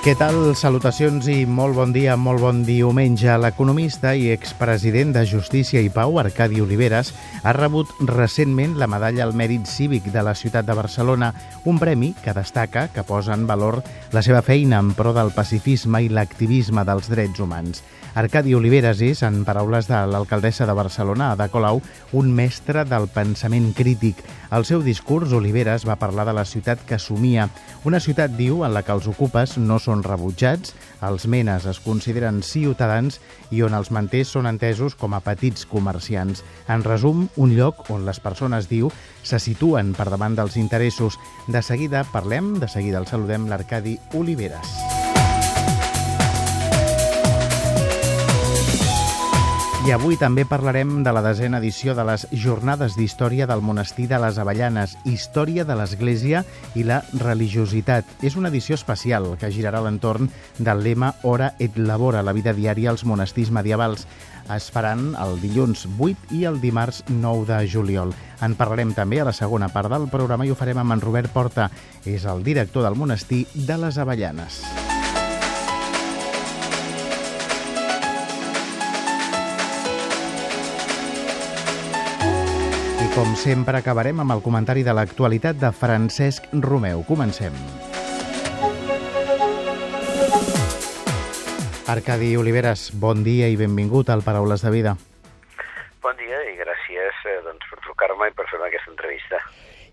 Què tal? Salutacions i molt bon dia, molt bon diumenge. L'economista i expresident de Justícia i Pau, Arcadi Oliveres, ha rebut recentment la medalla al mèrit cívic de la ciutat de Barcelona, un premi que destaca que posa en valor la seva feina en pro del pacifisme i l'activisme dels drets humans. Arcadi Oliveres és, en paraules de l'alcaldessa de Barcelona, Ada Colau, un mestre del pensament crític. Al seu discurs, Oliveres va parlar de la ciutat que somia. Una ciutat, diu, en la que els ocupes no són rebutjats, els menes es consideren ciutadans i on els manters són entesos com a petits comerciants. En resum, un lloc on les persones, diu, se situen per davant dels interessos. De seguida parlem, de seguida el saludem, l'Arcadi Oliveres. I avui també parlarem de la desena edició de les Jornades d'Història del Monestir de les Avellanes, Història de l'Església i la Religiositat. És una edició especial que girarà l'entorn del lema Hora et Labora, la vida diària als monestirs medievals. Es faran el dilluns 8 i el dimarts 9 de juliol. En parlarem també a la segona part del programa i ho farem amb en Robert Porta. És el director del monestir de les Avellanes. Com sempre, acabarem amb el comentari de l'actualitat de Francesc Romeu. Comencem. Arcadi Oliveres, bon dia i benvingut al Paraules de Vida. Bon dia i gràcies eh, doncs, per trucar-me i per fer aquesta entrevista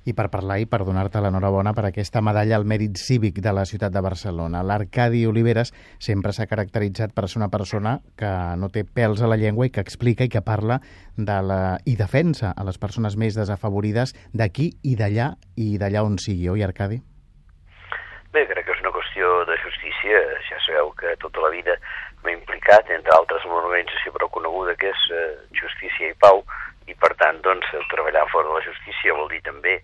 i per parlar i per donar-te l'enhorabona per aquesta medalla al mèrit cívic de la ciutat de Barcelona. L'Arcadi Oliveres sempre s'ha caracteritzat per ser una persona que no té pèls a la llengua i que explica i que parla de la... i defensa a les persones més desafavorides d'aquí i d'allà i d'allà on sigui, oi, Arcadi? Bé, crec que és una qüestió de justícia. Ja sabeu que tota la vida m'he implicat, entre altres, en una organització prou coneguda que és eh, Justícia i Pau, i per tant doncs, treballar fora de la justícia vol dir també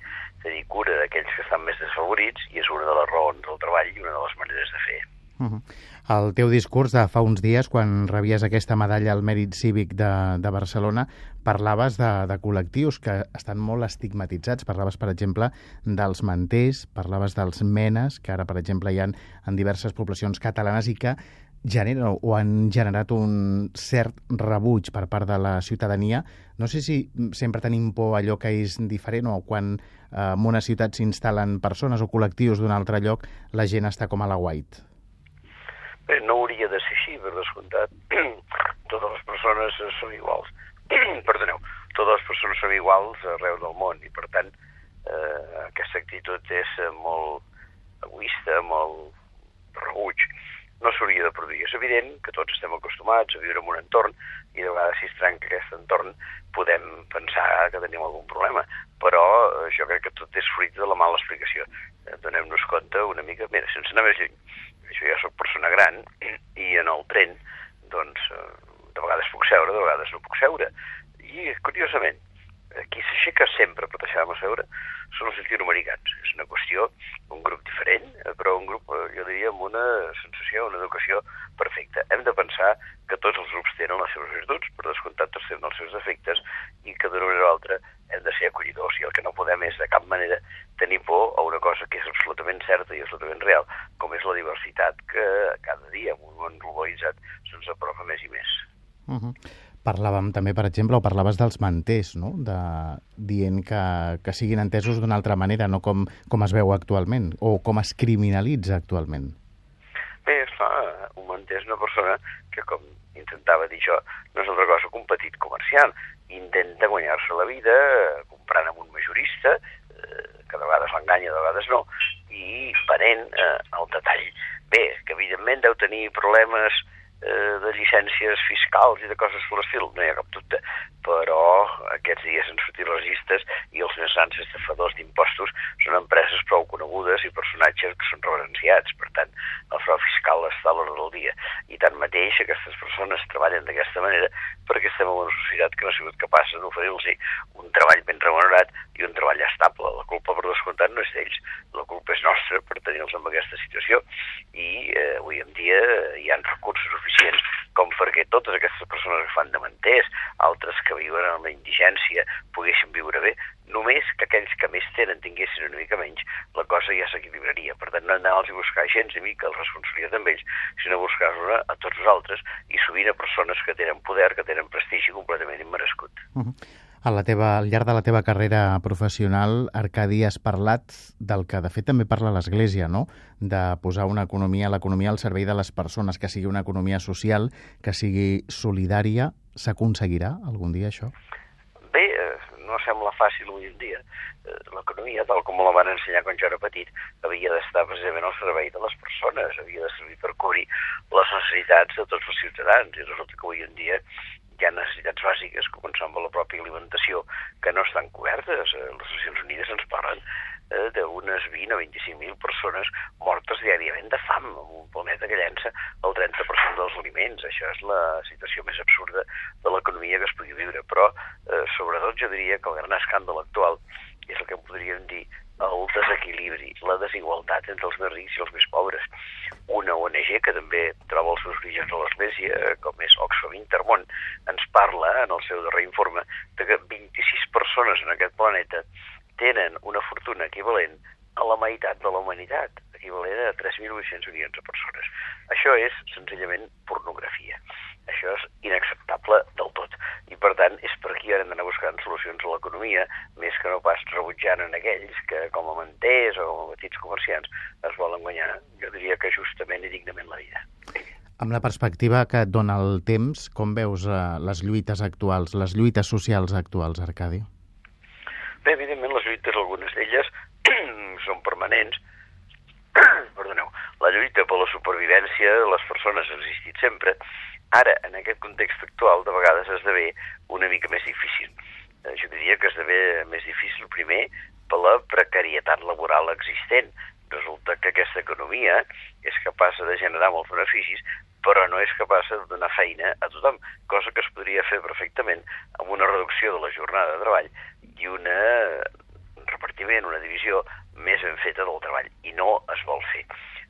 tenir cura d'aquells que estan més desfavorits i és una de les raons del treball i una de les maneres de fer. Uh -huh. El teu discurs de fa uns dies, quan rebies aquesta medalla al mèrit cívic de, de Barcelona, parlaves de, de col·lectius que estan molt estigmatitzats. Parlaves, per exemple, dels manters, parlaves dels menes, que ara, per exemple, hi ha en diverses poblacions catalanes i que genera o han generat un cert rebuig per part de la ciutadania. No sé si sempre tenim por allò que és diferent o quan eh, en una ciutat s'instal·len persones o col·lectius d'un altre lloc, la gent està com a la white. Bé, no hauria de ser així, per descomptat. totes les persones són iguals. Perdoneu, totes les persones són iguals arreu del món i, per tant, eh, aquesta actitud és molt egoista, molt rebuig no s'hauria de produir. És evident que tots estem acostumats a viure en un entorn i de vegades si es trenca aquest entorn podem pensar que tenim algun problema, però eh, jo crec que tot és fruit de la mala explicació. Eh, donem-nos compte una mica, mira, sense anar més lluny, jo ja sóc persona gran i en el tren, doncs, eh, de vegades puc seure, de vegades no puc seure. I, curiosament, qui s'aixeca sempre per deixar-me seure són els llatinoamericans. És una qüestió, un grup diferent, però un grup, jo diria, amb una sensació, una educació perfecta. Hem de pensar que tots els grups tenen les seves virtuts, per descomptat tots tenen els seus defectes, i que d'una manera o altra hem de ser acollidors. I el que no podem és, de cap manera, tenir por a una cosa que és absolutament certa i absolutament real, com és la diversitat que cada dia, en un món globalitzat, se'ns apropa més i més. Uh -huh. Parlàvem també, per exemple, o parlaves dels manters, no? de, dient que, que siguin entesos d'una altra manera, no com, com es veu actualment, o com es criminalitza actualment. Bé, esclar, un manter és una persona que, com intentava dir jo, no és altra cosa que un petit comerciant. Intenta guanyar-se la vida comprant amb un majorista, eh, que de vegades l'enganya, de vegades no, i venent eh, el detall. Bé, que evidentment deu tenir problemes eh, de llicències fiscals i de coses per l'estil, no hi ha cap dubte, però aquests dies han sortit registres i els més grans estafadors d'impostos són empreses prou conegudes i personatges que són reverenciats, per tant, el frau fiscal està a l'hora del dia. I tanmateix aquestes persones treballen d'aquesta manera perquè estem en una societat que no ha sigut capaç d'oferir-los un treball ben remunerat i un treball estable. La culpa, per descomptat, no és d'ells. La culpa és nostra per tenir-los en aquesta situació i eh, totes aquestes persones que fan de manters, altres que viuen en la indigència, poguessin viure bé, només que aquells que més tenen tinguessin una mica menys, la cosa ja s'equilibraria. Per tant, no anar-los a buscar gens ni mica la responsabilitat amb ells, sinó buscar-la a tots nosaltres i sovint a persones que tenen poder, que tenen prestigi completament immerescut. Uh -huh. A la teva, al llarg de la teva carrera professional, Arcadi, has parlat del que de fet també parla l'Església, no? de posar una economia, l'economia al servei de les persones, que sigui una economia social, que sigui solidària. S'aconseguirà algun dia això? Bé, eh, no sembla fàcil avui en dia. Eh, l'economia, tal com la van ensenyar quan jo era petit, havia d'estar precisament al servei de les persones, havia de servir per cobrir les necessitats de tots els ciutadans, i resulta que avui en dia hi ha necessitats bàsiques, començant amb la pròpia alimentació, que no estan cobertes. Eh, les Nacions Unides ens parlen eh, d'unes 20 o 25.000 persones mortes diàriament de fam en un planeta que llença el 30% dels aliments. Això és la situació més absurda de l'economia que es pugui viure. Però, eh, sobretot, jo diria que el gran escàndol actual és el que podríem dir el desequilibri, la desigualtat entre els més rics i els més pobres. Una ONG que també troba els seus orígens a l'Església, com és Oxfam Intermón, ens parla en el seu darrer informe de que 26 persones en aquest planeta tenen una fortuna equivalent a la meitat de la humanitat, equivalent a 3.800 milions de persones. Això és senzillament pornografia. Això és inacceptable del tot. I, per tant, és per aquí ara hem d'anar buscant solucions a l'economia, més que no pas rebutjant en aquells que, com a manters o a petits comerciants, es volen guanyar, jo diria que justament i dignament la vida. Amb la perspectiva que et dona el temps, com veus eh, les lluites actuals, les lluites socials actuals, Arcadi? Bé, evidentment, les són permanents. Perdoneu. La lluita per la supervivència de les persones ha existit sempre. Ara, en aquest context actual, de vegades esdevé una mica més difícil. Eh, jo diria que esdevé més difícil, primer, per la precarietat laboral existent. Resulta que aquesta economia és capaç de generar molts beneficis, però no és capaç de donar feina a tothom, cosa que es podria fer perfectament amb una reducció de la jornada de treball i una un repartiment, una divisió més ben feta del treball, i no es vol fer.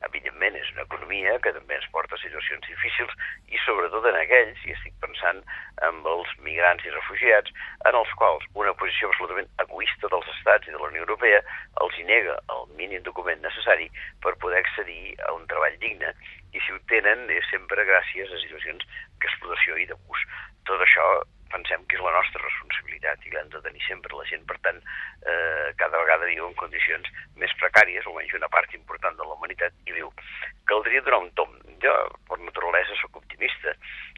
Evidentment, és una economia que també ens porta a situacions difícils i sobretot en aquells, i estic pensant en els migrants i refugiats, en els quals una posició absolutament egoista dels estats i de la Unió Europea els hi nega el mínim document necessari per poder accedir a un treball digne i si ho tenen és sempre gràcies a situacions d'explotació i d'abús. Tot això pensem que és la nostra responsabilitat i l'hem de tenir sempre la gent. Per tant, eh, cada vegada viu en condicions més precàries, almenys una part important de la humanitat hi viu. Caldria donar un tom. Jo, per naturalesa, sóc optimista.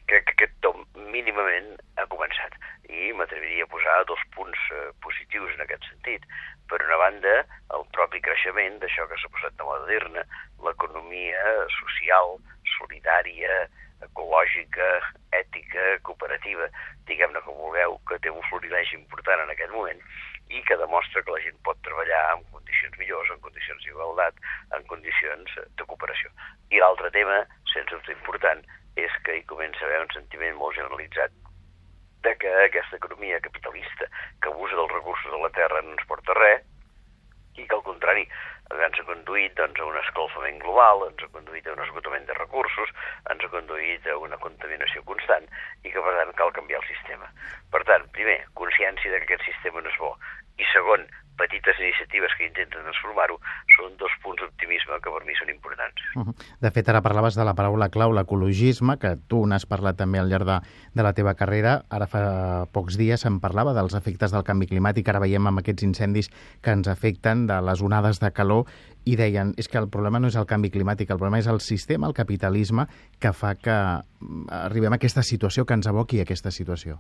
Crec que aquest tom mínimament ha començat i m'atreviria a posar dos punts eh, positius en aquest sentit. Per una banda, el propi creixement d'això que s'ha posat de moda dir-ne, l'economia social, solidària, ecològica, ètica, cooperativa, diguem-ne com vulgueu, que té un florilegi important en aquest moment i que demostra que la gent pot treballar en condicions millors, en condicions d'igualtat, en condicions de cooperació. I l'altre tema, sense dubte important, és que hi comença a haver un sentiment molt generalitzat de que aquesta economia capitalista que abusa dels recursos de la terra no ens porta res i que al contrari ens ha conduït doncs, a un escalfament global, ens ha conduït a un esgotament de recursos, ens ha conduït a una contaminació constant i que, per tant, cal canviar el sistema. Per tant, primer, consciència que aquest sistema no és bo. I segon, petites iniciatives que intenten transformar-ho són dos punts d'optimisme que per mi són importants. De fet, ara parlaves de la paraula clau, l'ecologisme, que tu n'has parlat també al llarg de, de la teva carrera. Ara fa pocs dies em parlava dels efectes del canvi climàtic, ara veiem amb aquests incendis que ens afecten, de les onades de calor, i deien, és que el problema no és el canvi climàtic, el problema és el sistema, el capitalisme, que fa que mm, arribem a aquesta situació, que ens aboqui a aquesta situació.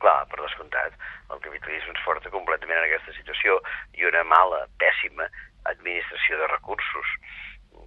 Clar, per descomptat, el capitalisme ens porta situació i una mala, pèssima administració de recursos.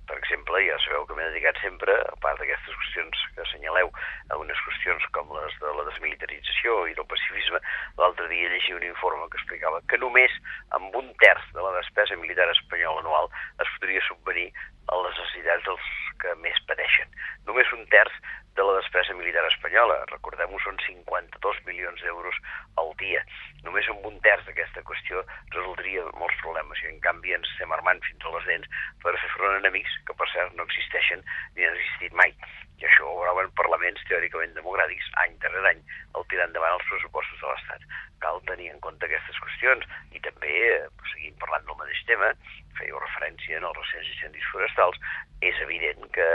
Per exemple, ja sabeu que m'he dedicat sempre, a part d'aquestes qüestions que assenyaleu, a unes qüestions com les de la desmilitarització i del pacifisme, l'altre dia llegia un informe que explicava que només amb un terç de la despesa militar espanyola anual es podria subvenir a les necessitats dels que més pateixen. Només un terç de la despesa militar espanyola. Recordem-ho, són 52 milions d'euros al dia. Només amb un terç d'aquesta qüestió resoldria molts problemes i en canvi ens estem armant fins a les dents per fer front a enemics que per cert no existeixen ni han existit mai. I això ho veuen parlaments teòricament democràtics any darrere any el tirar endavant els pressupostos de l'Estat. Cal tenir en compte aquestes qüestions i també, eh, seguint parlant del mateix tema, fèieu referència en els recents incendis forestals, és evident que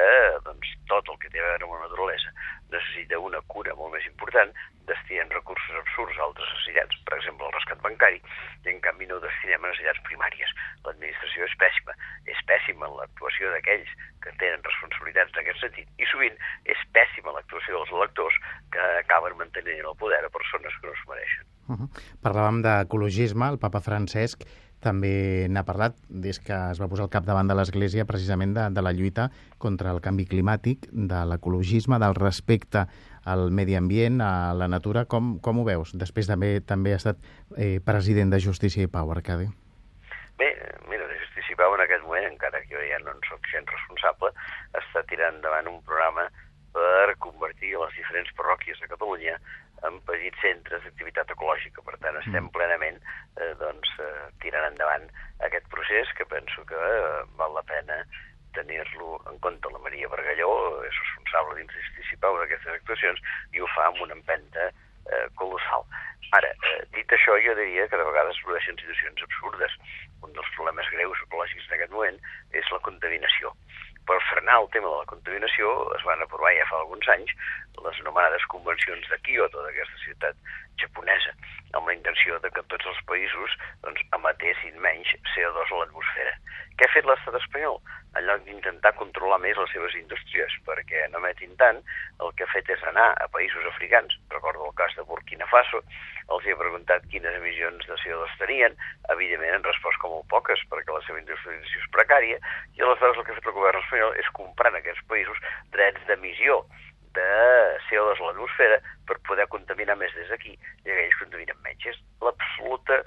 doncs, tot el que té a veure amb la naturalesa necessita una cura molt més important, destinem recursos absurds a altres necessitats, per exemple el rescat bancari, i en canvi no destinem a necessitats primàries. L'administració és pèssima, és pèssima en l'actuació d'aquells que tenen responsabilitats en aquest sentit, i sovint és pèssima l'actuació dels electors que acaben mantenint el poder a persones que no es mereixen. Uh -huh. Parlàvem d'ecologisme, el papa Francesc també n'ha parlat des que es va posar al capdavant de l'Església precisament de, de la lluita contra el canvi climàtic, de l'ecologisme, del respecte al medi ambient, a la natura. Com, com ho veus? Després també també ha estat eh, president de Justícia i Pau, Arcadi. Bé, mira, de Justícia i Pau en aquest moment, encara que jo ja no en soc gens responsable, està tirant endavant un programa per convertir les diferents parròquies de Catalunya en petits centres d'activitat ecològica. Per tant, estem mm. plenament eh, doncs, eh, tirant endavant aquest procés que penso que eh, val la pena tenir-lo en compte. La Maria Bargalló és responsable dins d'Isticipau d'aquestes actuacions i ho fa amb una empenta eh, colossal. Ara, eh, dit això, jo diria que de vegades produeixen situacions absurdes. Un dels problemes greus ecològics en aquest moment és la contaminació per frenar el tema de la contaminació es van aprovar ja fa alguns anys les anomenades convencions de Kyoto, d'aquesta ciutat japonesa, amb la intenció de que tots els països doncs, emetessin menys CO2 a l'atmosfera. Què ha fet l'estat espanyol? En lloc d'intentar controlar més les seves indústries perquè no emetin tant, el que ha fet és anar a països africans, recordo el cas de Burkina Faso, els hi ha preguntat quines emissions de CO2 tenien, evidentment han respost com molt poques perquè la seva industrialització és precària, i aleshores el que ha fet el govern espanyol és comprar en aquests països drets d'emissió de CO2 a l'atmosfera per poder contaminar més des d'aquí i aquells contaminen menys. És l'absoluta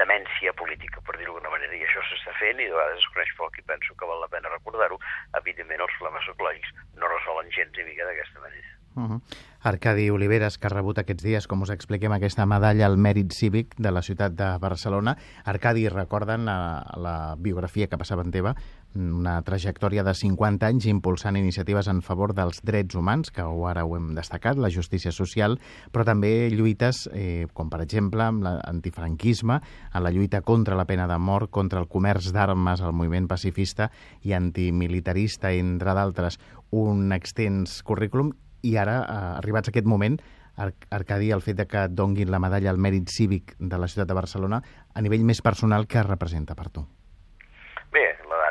demència política, per dir-ho d'alguna manera, i això s'està fent i de vegades es coneix poc i penso que val la pena recordar-ho. Evidentment, els problemes ecològics no resolen gens ni mica d'aquesta manera. Uh -huh. Arcadi Oliveres, que ha rebut aquests dies, com us expliquem, aquesta medalla al mèrit cívic de la ciutat de Barcelona. Arcadi, recorden la, la biografia que passava en teva, una trajectòria de 50 anys impulsant iniciatives en favor dels drets humans, que ara ho hem destacat, la justícia social, però també lluites, eh, com per exemple amb l'antifranquisme, en la lluita contra la pena de mort, contra el comerç d'armes, el moviment pacifista i antimilitarista, entre d'altres, un extens currículum i ara, eh, arribats a aquest moment, Arcadi, el fet de que et donguin la medalla al mèrit cívic de la ciutat de Barcelona, a nivell més personal, què representa per tu?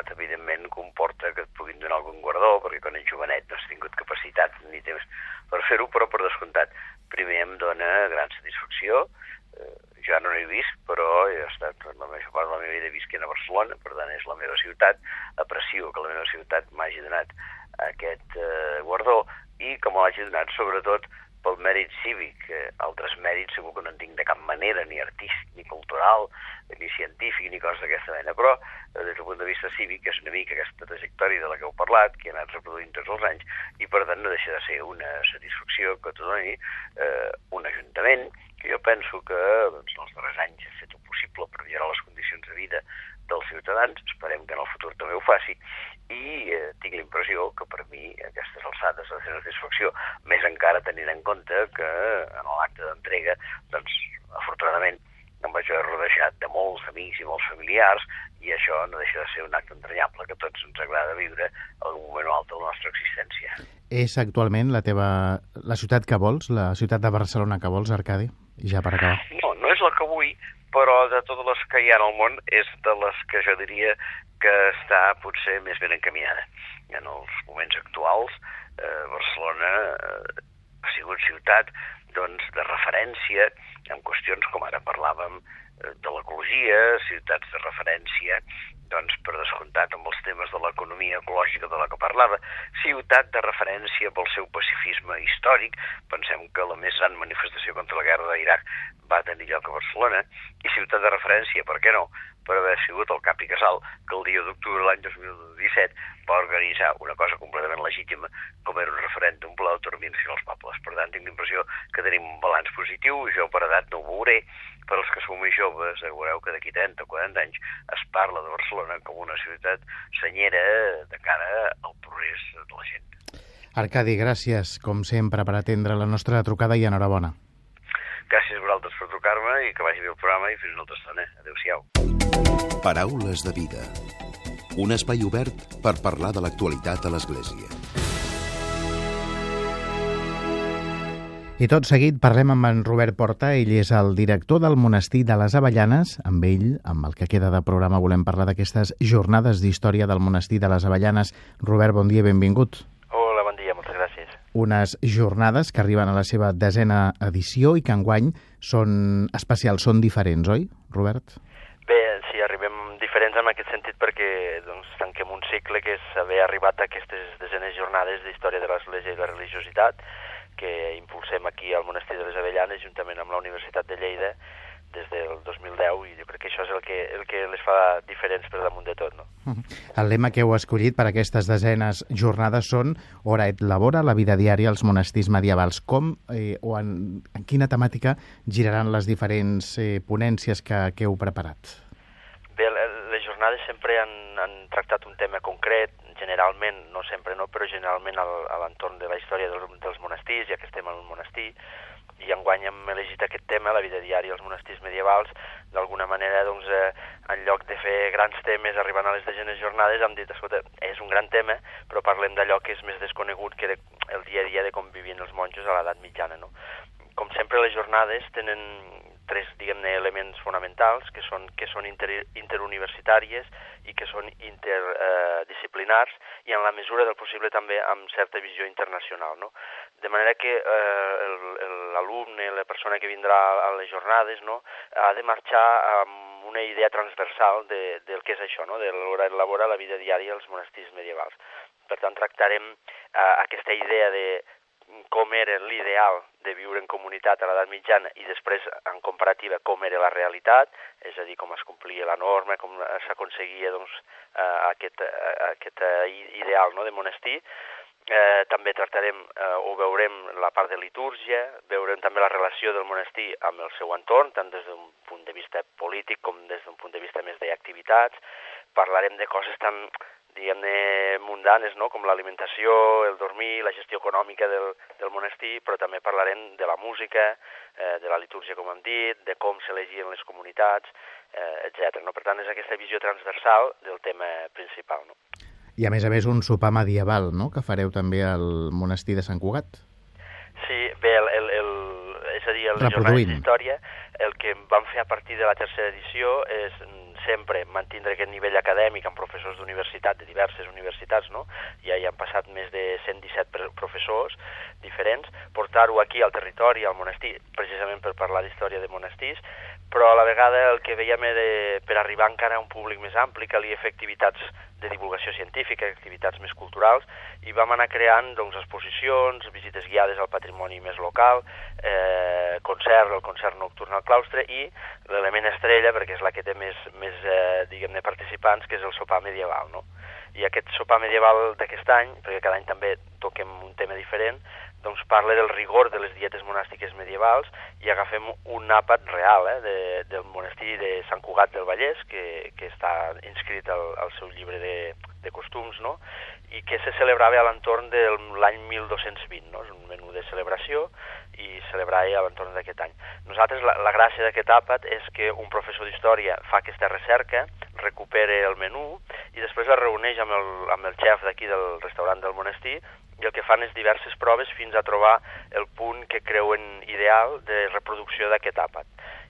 Bé, l'edat, evidentment, comporta que et puguin donar algun guardó, perquè quan ets jovenet no has tingut capacitat ni temps per fer-ho, però per descomptat, primer em dona gran satisfacció, eh, ja no n'he vist, però he estat la major part de la meva vida visquent a Barcelona, per tant és la meva ciutat, aprecio que la meva ciutat m'hagi donat aquest eh, guardó, i me l'hagi donat sobretot pel mèrit cívic. Eh, altres mèrits segur que no en tinc de cap manera, ni artístic, ni cultural, ni científic, ni coses d'aquesta mena, però eh, des del punt de vista cívic és una mica aquesta trajectòria de la que heu parlat, que he anat reproduint tots els anys, i per tant no deixa de ser una satisfacció que t'ho doni eh, un ajuntament, que jo penso que doncs, en els darrers anys ha fet el possible per millorar les condicions de vida dels ciutadans, esperem que en el futur també ho faci, i eh, tinc la impressió que per mi aquestes alçades de satisfacció, més encara tenint en compte que en l'acte d'entrega, doncs, afortunadament, em vaig haver rodejat de molts amics i molts familiars i això no deixa de ser un acte entranyable que tots ens agrada viure en un moment o altre de la nostra existència. És actualment la teva la ciutat que vols, la ciutat de Barcelona que vols, Arcadi? Ja per acabar. No, no és la que vull, però de totes les que hi ha al món és de les que jo diria que està potser més ben encaminada. En els moments actuals, eh, Barcelona eh, ha sigut ciutat doncs, de referència en qüestions com ara parlàvem eh, de l'ecologia, ciutats de referència doncs, per descomptat amb els temes de l'economia ecològica de la que parlava, ciutat de referència pel seu pacifisme històric, pensem que la més gran manifestació contra la guerra d'Iraq va tenir lloc a Barcelona, i ciutat de referència, per què no?, per haver sigut el cap i casal que el dia d'octubre de l'any 2017 va organitzar una cosa completament legítima com era un referèndum per l'autodeterminació dels pobles. Per tant, tinc l'impressió que tenim un balanç positiu, jo per edat no ho veuré, per als que sou més joves, veureu que d'aquí 30 o 40 anys es parla de Barcelona com una ciutat senyera de cara al progrés de la gent. Arcadi, gràcies, com sempre, per atendre la nostra trucada i enhorabona. Gràcies a vosaltres per trucar-me i que vagi bé el programa i fins una altra estona. Adéu-siau. Paraules de vida. Un espai obert per parlar de l'actualitat a l'Església. I tot seguit parlem amb en Robert Porta, ell és el director del monestir de les Avellanes. Amb ell, amb el que queda de programa, volem parlar d'aquestes jornades d'història del monestir de les Avellanes. Robert, bon dia benvingut. Hola, bon dia, moltes gràcies. Unes jornades que arriben a la seva desena edició i que enguany són especials, són diferents, oi, Robert? Bé, sí, arribem diferents en aquest sentit perquè doncs, tanquem un cicle que és haver arribat a aquestes desenes jornades d'història de l'Església i la religiositat que impulsem aquí al Monestir de les Avellanes juntament amb la Universitat de Lleida des del 2010 i jo crec que això és el que, el que les fa diferents per damunt de tot. No? El lema que heu escollit per aquestes desenes jornades són Hora et labora, la vida diària als monestirs medievals. Com eh, o en, en quina temàtica giraran les diferents eh, ponències que, que heu preparat? Bé, les jornades sempre han, han tractat un tema concret, generalment, no sempre no, però generalment al, a l'entorn de la història dels, dels monestirs, ja que estem en un monestir, i enguany hem elegit aquest tema, la vida diària als monestirs medievals, d'alguna manera, doncs, eh, en lloc de fer grans temes arribant a les desenes jornades, hem dit, escolta, és un gran tema, però parlem d'allò que és més desconegut, que era el dia a dia de com vivien els monjos a l'edat mitjana, no? Com sempre, les jornades tenen tres, diguem-ne, elements fonamentals, que són, que són inter, interuniversitàries i que són interdisciplinars eh, i en la mesura del possible també amb certa visió internacional. No? De manera que eh, l'alumne, la persona que vindrà a les jornades, no, ha de marxar amb una idea transversal de, del que és això, no? de l'elaborar la vida diària als monestirs medievals. Per tant, tractarem eh, aquesta idea de com era l'ideal de viure en comunitat a l'edat mitjana i després, en comparativa, com era la realitat, és a dir, com es complia la norma, com s'aconseguia doncs, eh, aquest, eh, aquest ideal no, de monestir. Eh, també tractarem eh, o veurem la part de litúrgia, veurem també la relació del monestir amb el seu entorn, tant des d'un punt de vista polític com des d'un punt de vista més d'activitats. Parlarem de coses tan diguem-ne, mundanes, no? com l'alimentació, el dormir, la gestió econòmica del, del monestir, però també parlarem de la música, eh, de la litúrgia, com hem dit, de com s'elegien les comunitats, eh, etc. No? Per tant, és aquesta visió transversal del tema principal. No? I a més a més un sopar medieval, no?, que fareu també al monestir de Sant Cugat. Sí, bé, el, el, el, és a dir, el jornades d'història, el que vam fer a partir de la tercera edició és sempre mantindre aquest nivell acadèmic amb professors d'universitat, de diverses universitats, no? Ja hi han passat més de 117 professors diferents, portar-ho aquí al territori, al monestir, precisament per parlar d'història de monestirs, però a la vegada el que veiem era per arribar encara a un públic més ampli calia fer activitats de divulgació científica, activitats més culturals, i vam anar creant doncs, exposicions, visites guiades al patrimoni més local, eh, concert, el concert nocturn al claustre, i l'element estrella, perquè és la que té més, més eh, diguem-ne, participants, que és el sopar medieval. No? I aquest sopar medieval d'aquest any, perquè cada any també toquem un tema diferent, doncs parla del rigor de les dietes monàstiques medievals i agafem un àpat real eh, de, del monestir de Sant Cugat del Vallès, que, que està inscrit al, al seu llibre de, de costums, no? i que se celebrava a l'entorn de l'any 1220, no? és un menú de celebració i celebrar a l'entorn d'aquest any. Nosaltres, la, la gràcia d'aquest àpat és que un professor d'història fa aquesta recerca, recupera el menú i després es reuneix amb el, amb el xef d'aquí del restaurant del monestir i el que fan és diverses proves fins a trobar el punt que creuen ideal de reproducció d'aquest àpat.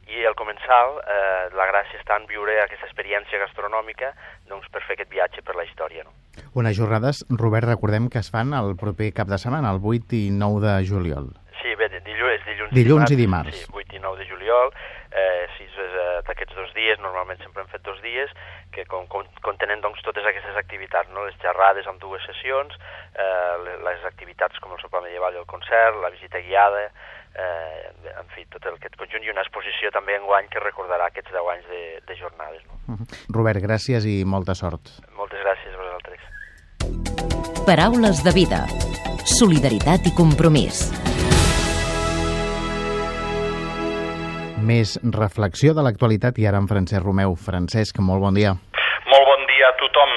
I al comensal, eh, la gràcia està en viure aquesta experiència gastronòmica doncs, per fer aquest viatge per la història. No? Unes jornades, Robert, recordem que es fan el proper cap de setmana, el 8 i 9 de juliol. Sí, bé, dilluns, dilluns, dilluns i dimarts. I dimarts. Sí, 8 i 9 de juliol. Eh, sí, eh, d'aquests dos dies, normalment sempre hem fet dos dies, que con, con, contenen doncs, totes aquestes activitats, no? les xerrades amb dues sessions, eh, les activitats com el sopar medieval i el concert, la visita guiada, eh, en fi, tot el, aquest conjunt i una exposició també en guany que recordarà aquests 10 anys de, de jornades. No? -huh. Robert, gràcies i molta sort. Moltes gràcies a vosaltres. Paraules de vida. Solidaritat i compromís. Més reflexió de l'actualitat i ara en Francesc Romeu. Francesc, molt bon dia. Molt bon dia a tothom.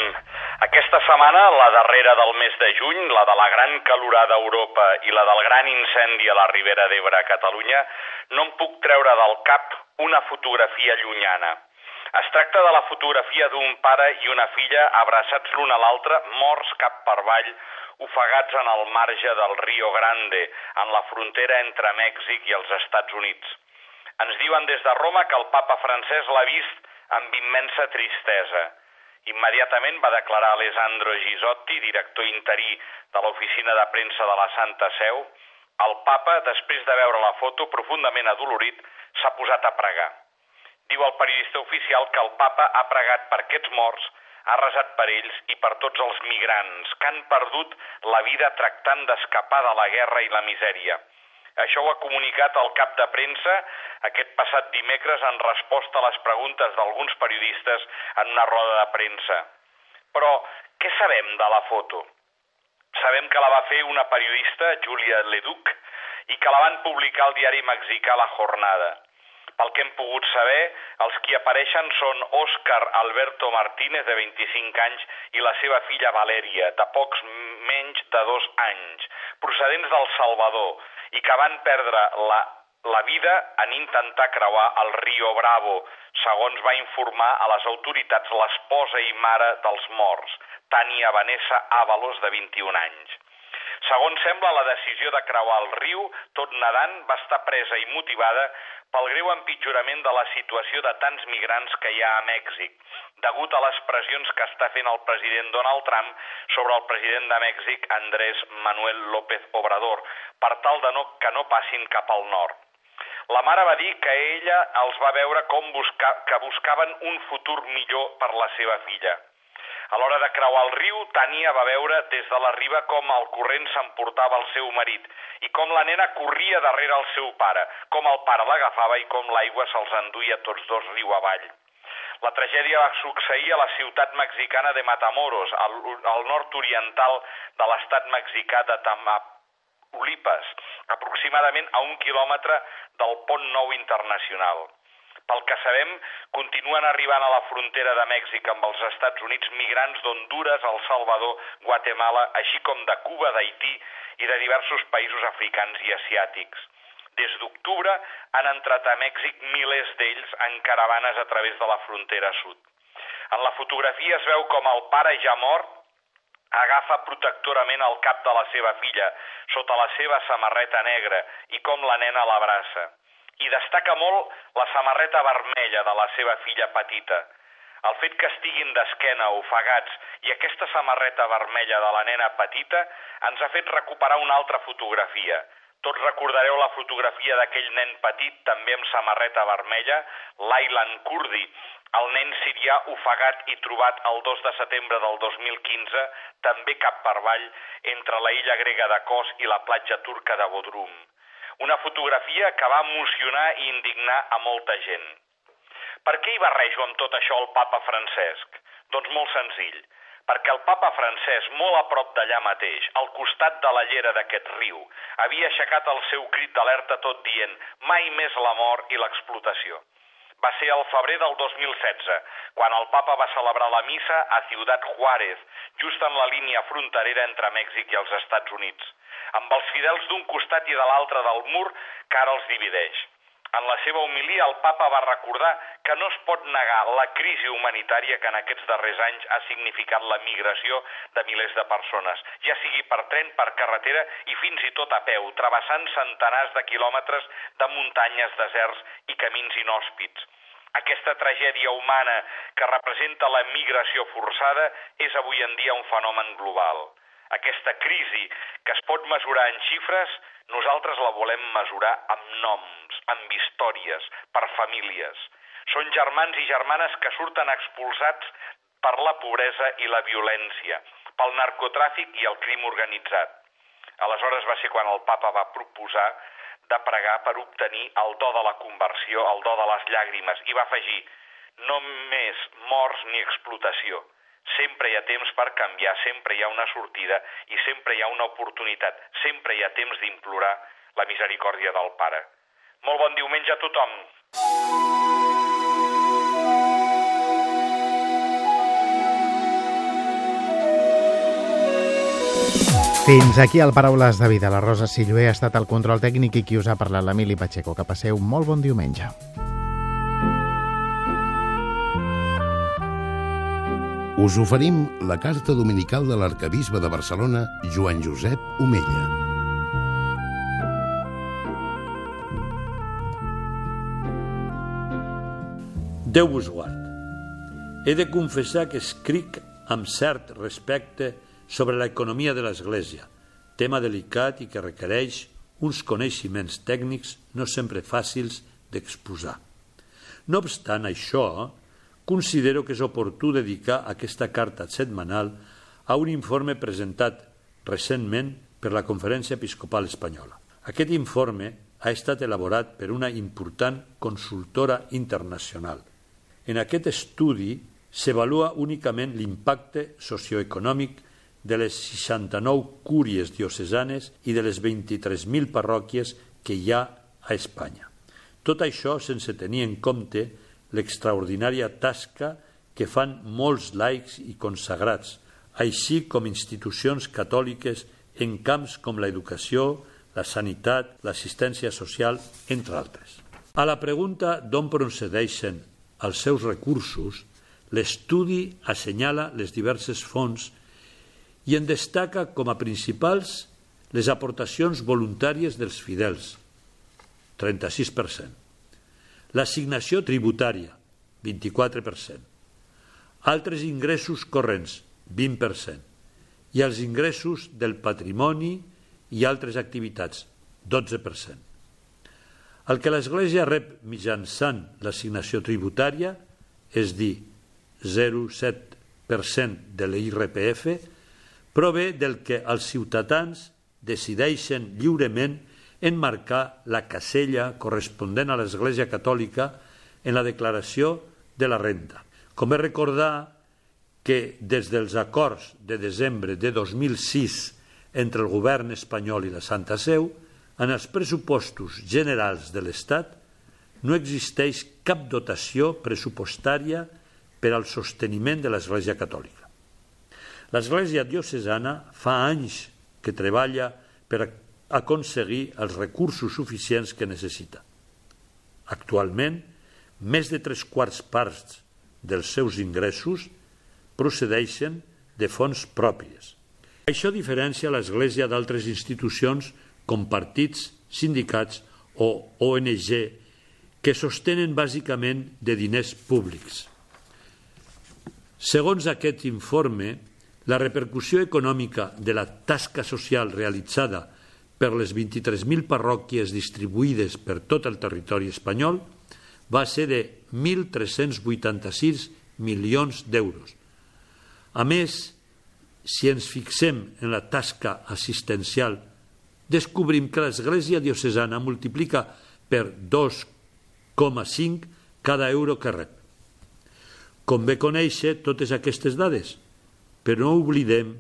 Aquesta setmana, la darrera del mes de juny, la de la gran calorada a Europa i la del gran incendi a la Ribera d'Ebre a Catalunya, no em puc treure del cap una fotografia llunyana. Es tracta de la fotografia d'un pare i una filla abraçats l'un a l'altre, morts cap per avall, ofegats en el marge del Rio Grande, en la frontera entre Mèxic i els Estats Units. Ens diuen des de Roma que el papa francès l'ha vist amb immensa tristesa. Immediatament va declarar Alessandro Gisotti, director interí de l'oficina de premsa de la Santa Seu, el papa, després de veure la foto profundament adolorit, s'ha posat a pregar. Diu el periodista oficial que el papa ha pregat per aquests morts, ha resat per ells i per tots els migrants que han perdut la vida tractant d'escapar de la guerra i la misèria. Això ho ha comunicat el cap de premsa aquest passat dimecres en resposta a les preguntes d'alguns periodistes en una roda de premsa. Però què sabem de la foto? Sabem que la va fer una periodista, Julia Leduc, i que la van publicar al diari mexicà La Jornada. Pel que hem pogut saber, els qui apareixen són Òscar Alberto Martínez, de 25 anys, i la seva filla Valèria, de pocs menys de dos anys, procedents del Salvador, i que van perdre la, la vida en intentar creuar el Rio Bravo, segons va informar a les autoritats l'esposa i mare dels morts, Tania Vanessa Ábalos, de 21 anys. Segons sembla, la decisió de creuar el riu, tot nedant, va estar presa i motivada pel greu empitjorament de la situació de tants migrants que hi ha a Mèxic, degut a les pressions que està fent el president Donald Trump sobre el president de Mèxic, Andrés Manuel López Obrador, per tal de no, que no passin cap al nord. La mare va dir que ella els va veure com busca, que buscaven un futur millor per la seva filla. A l'hora de creuar el riu, Tània va veure des de la riba com el corrent s'emportava el seu marit i com la nena corria darrere el seu pare, com el pare l'agafava i com l'aigua se'ls enduia tots dos riu avall. La tragèdia va succeir a la ciutat mexicana de Matamoros, al, al nord-oriental de l'estat mexicà de Tamaulipas, aproximadament a un quilòmetre del pont nou internacional. Pel que sabem, continuen arribant a la frontera de Mèxic amb els Estats Units migrants d'Honduras, El Salvador, Guatemala, així com de Cuba, d'Haití i de diversos països africans i asiàtics. Des d'octubre han entrat a Mèxic milers d'ells en caravanes a través de la frontera sud. En la fotografia es veu com el pare ja mort agafa protectorament el cap de la seva filla sota la seva samarreta negra i com la nena l'abraça i destaca molt la samarreta vermella de la seva filla petita. El fet que estiguin d'esquena ofegats i aquesta samarreta vermella de la nena petita ens ha fet recuperar una altra fotografia. Tots recordareu la fotografia d'aquell nen petit, també amb samarreta vermella, l'Ailan Kurdi, el nen sirià ofegat i trobat el 2 de setembre del 2015, també cap per avall, entre la illa grega de Kos i la platja turca de Bodrum. Una fotografia que va emocionar i indignar a molta gent. Per què hi barrejo amb tot això el papa Francesc? Doncs molt senzill, perquè el papa francès, molt a prop d'allà mateix, al costat de la llera d'aquest riu, havia aixecat el seu crit d'alerta tot dient mai més la mort i l'explotació. Va ser al febrer del 2016, quan el papa va celebrar la missa a Ciutat Juárez, just en la línia fronterera entre Mèxic i els Estats Units amb els fidels d'un costat i de l'altre del mur que ara els divideix. En la seva homilia, el papa va recordar que no es pot negar la crisi humanitària que en aquests darrers anys ha significat la migració de milers de persones, ja sigui per tren, per carretera i fins i tot a peu, travessant centenars de quilòmetres de muntanyes, deserts i camins inhòspits. Aquesta tragèdia humana que representa la migració forçada és avui en dia un fenomen global. Aquesta crisi que es pot mesurar en xifres, nosaltres la volem mesurar amb noms, amb històries, per famílies. Són germans i germanes que surten expulsats per la pobresa i la violència, pel narcotràfic i el crim organitzat. Aleshores va ser quan el papa va proposar de pregar per obtenir el do de la conversió, el do de les llàgrimes, i va afegir no més morts ni explotació, Sempre hi ha temps per canviar, sempre hi ha una sortida i sempre hi ha una oportunitat, sempre hi ha temps d'implorar la misericòrdia del Pare. Molt bon diumenge a tothom! Fins aquí el Paraules de Vida. La Rosa Sillué ha estat el control tècnic i qui us ha parlat l'Emili Pacheco. Que passeu molt bon diumenge. Us oferim la carta dominical de l'arcabisbe de Barcelona, Joan Josep Omella. Déu vos guard. He de confessar que escric amb cert respecte sobre l'economia de l'Església, tema delicat i que requereix uns coneixements tècnics no sempre fàcils d'exposar. No obstant això, considero que és oportú dedicar aquesta carta setmanal a un informe presentat recentment per la Conferència Episcopal Espanyola. Aquest informe ha estat elaborat per una important consultora internacional. En aquest estudi s'avalua únicament l'impacte socioeconòmic de les 69 cúries diocesanes i de les 23.000 parròquies que hi ha a Espanya. Tot això sense tenir en compte l'extraordinària tasca que fan molts laics i consagrats, així com institucions catòliques en camps com l'educació, la sanitat, l'assistència social, entre altres. A la pregunta d'on procedeixen els seus recursos, l'estudi assenyala les diverses fonts i en destaca com a principals les aportacions voluntàries dels fidels, 36%, l'assignació tributària, 24%, altres ingressos corrents, 20%, i els ingressos del patrimoni i altres activitats, 12%. El que l'Església rep mitjançant l'assignació tributària, és dir, 0,7% de l'IRPF, prové del que els ciutadans decideixen lliurement enmarcar la casella corresponent a l'Església Catòlica en la declaració de la renda. Com és recordar que des dels acords de desembre de 2006 entre el govern espanyol i la Santa Seu, en els pressupostos generals de l'Estat no existeix cap dotació pressupostària per al sosteniment de l'Església Catòlica. L'Església diocesana fa anys que treballa per aconseguir els recursos suficients que necessita. Actualment, més de tres quarts parts dels seus ingressos procedeixen de fonts pròpies. Això diferencia l'Església d'altres institucions com partits, sindicats o ONG que sostenen bàsicament de diners públics. Segons aquest informe, la repercussió econòmica de la tasca social realitzada per les 23.000 parròquies distribuïdes per tot el territori espanyol va ser de 1.386 milions d'euros. A més, si ens fixem en la tasca assistencial, descobrim que l'Església diocesana multiplica per 2,5 cada euro que rep. Convé conèixer totes aquestes dades – però no oblidem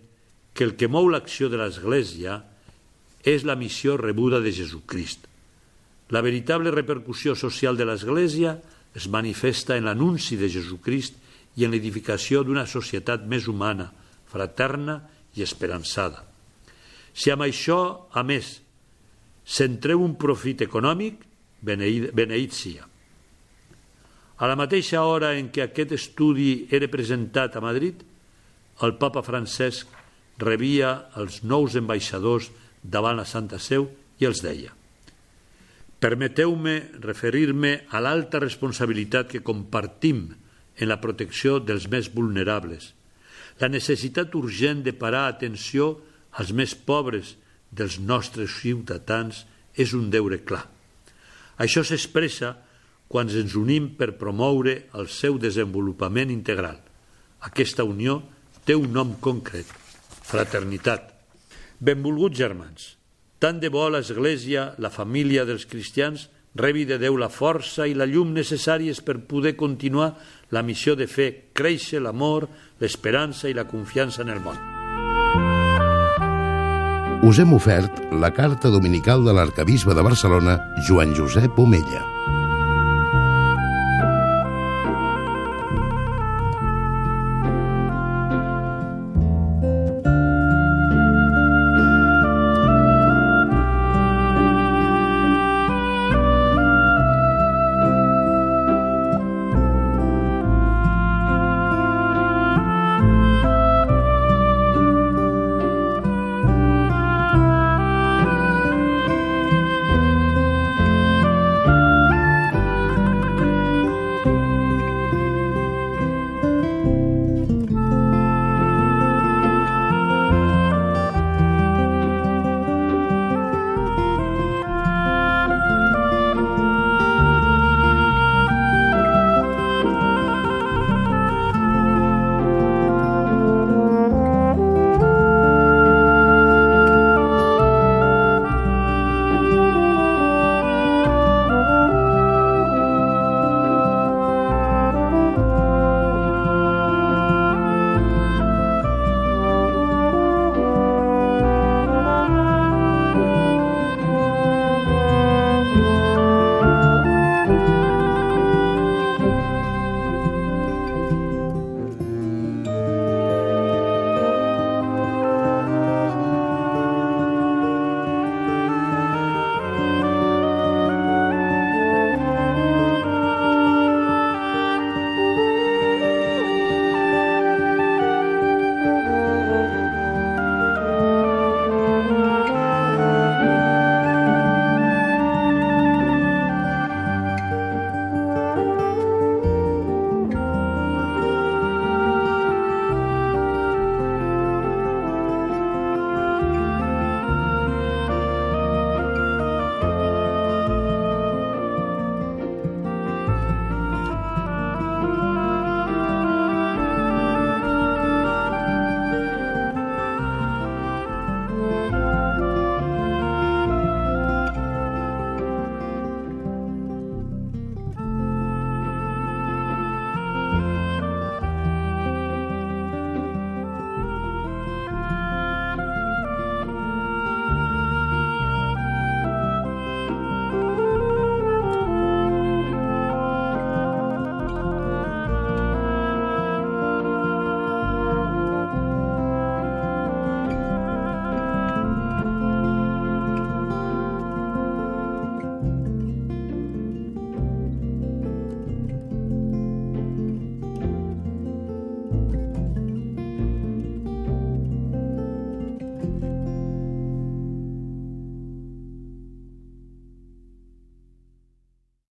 que el que mou l'acció de l'Església és la missió rebuda de Jesucrist. La veritable repercussió social de l'Església es manifesta en l'anunci de Jesucrist i en l'edificació d'una societat més humana, fraterna i esperançada. Si amb això, a més, centreu un profit econòmic, beneït sia. A la mateixa hora en què aquest estudi era presentat a Madrid, el papa Francesc rebia els nous ambaixadors davant la Santa Seu i els deia Permeteu-me referir-me a l'alta responsabilitat que compartim en la protecció dels més vulnerables, la necessitat urgent de parar atenció als més pobres dels nostres ciutadans és un deure clar. Això s'expressa quan ens unim per promoure el seu desenvolupament integral. Aquesta unió té un nom concret, fraternitat. Benvolguts germans, tant de bo l'Església, la família dels cristians, rebi de Déu la força i la llum necessàries per poder continuar la missió de fer créixer l'amor, l'esperança i la confiança en el món. Us hem ofert la carta dominical de l'arcabisbe de Barcelona, Joan Josep Omella.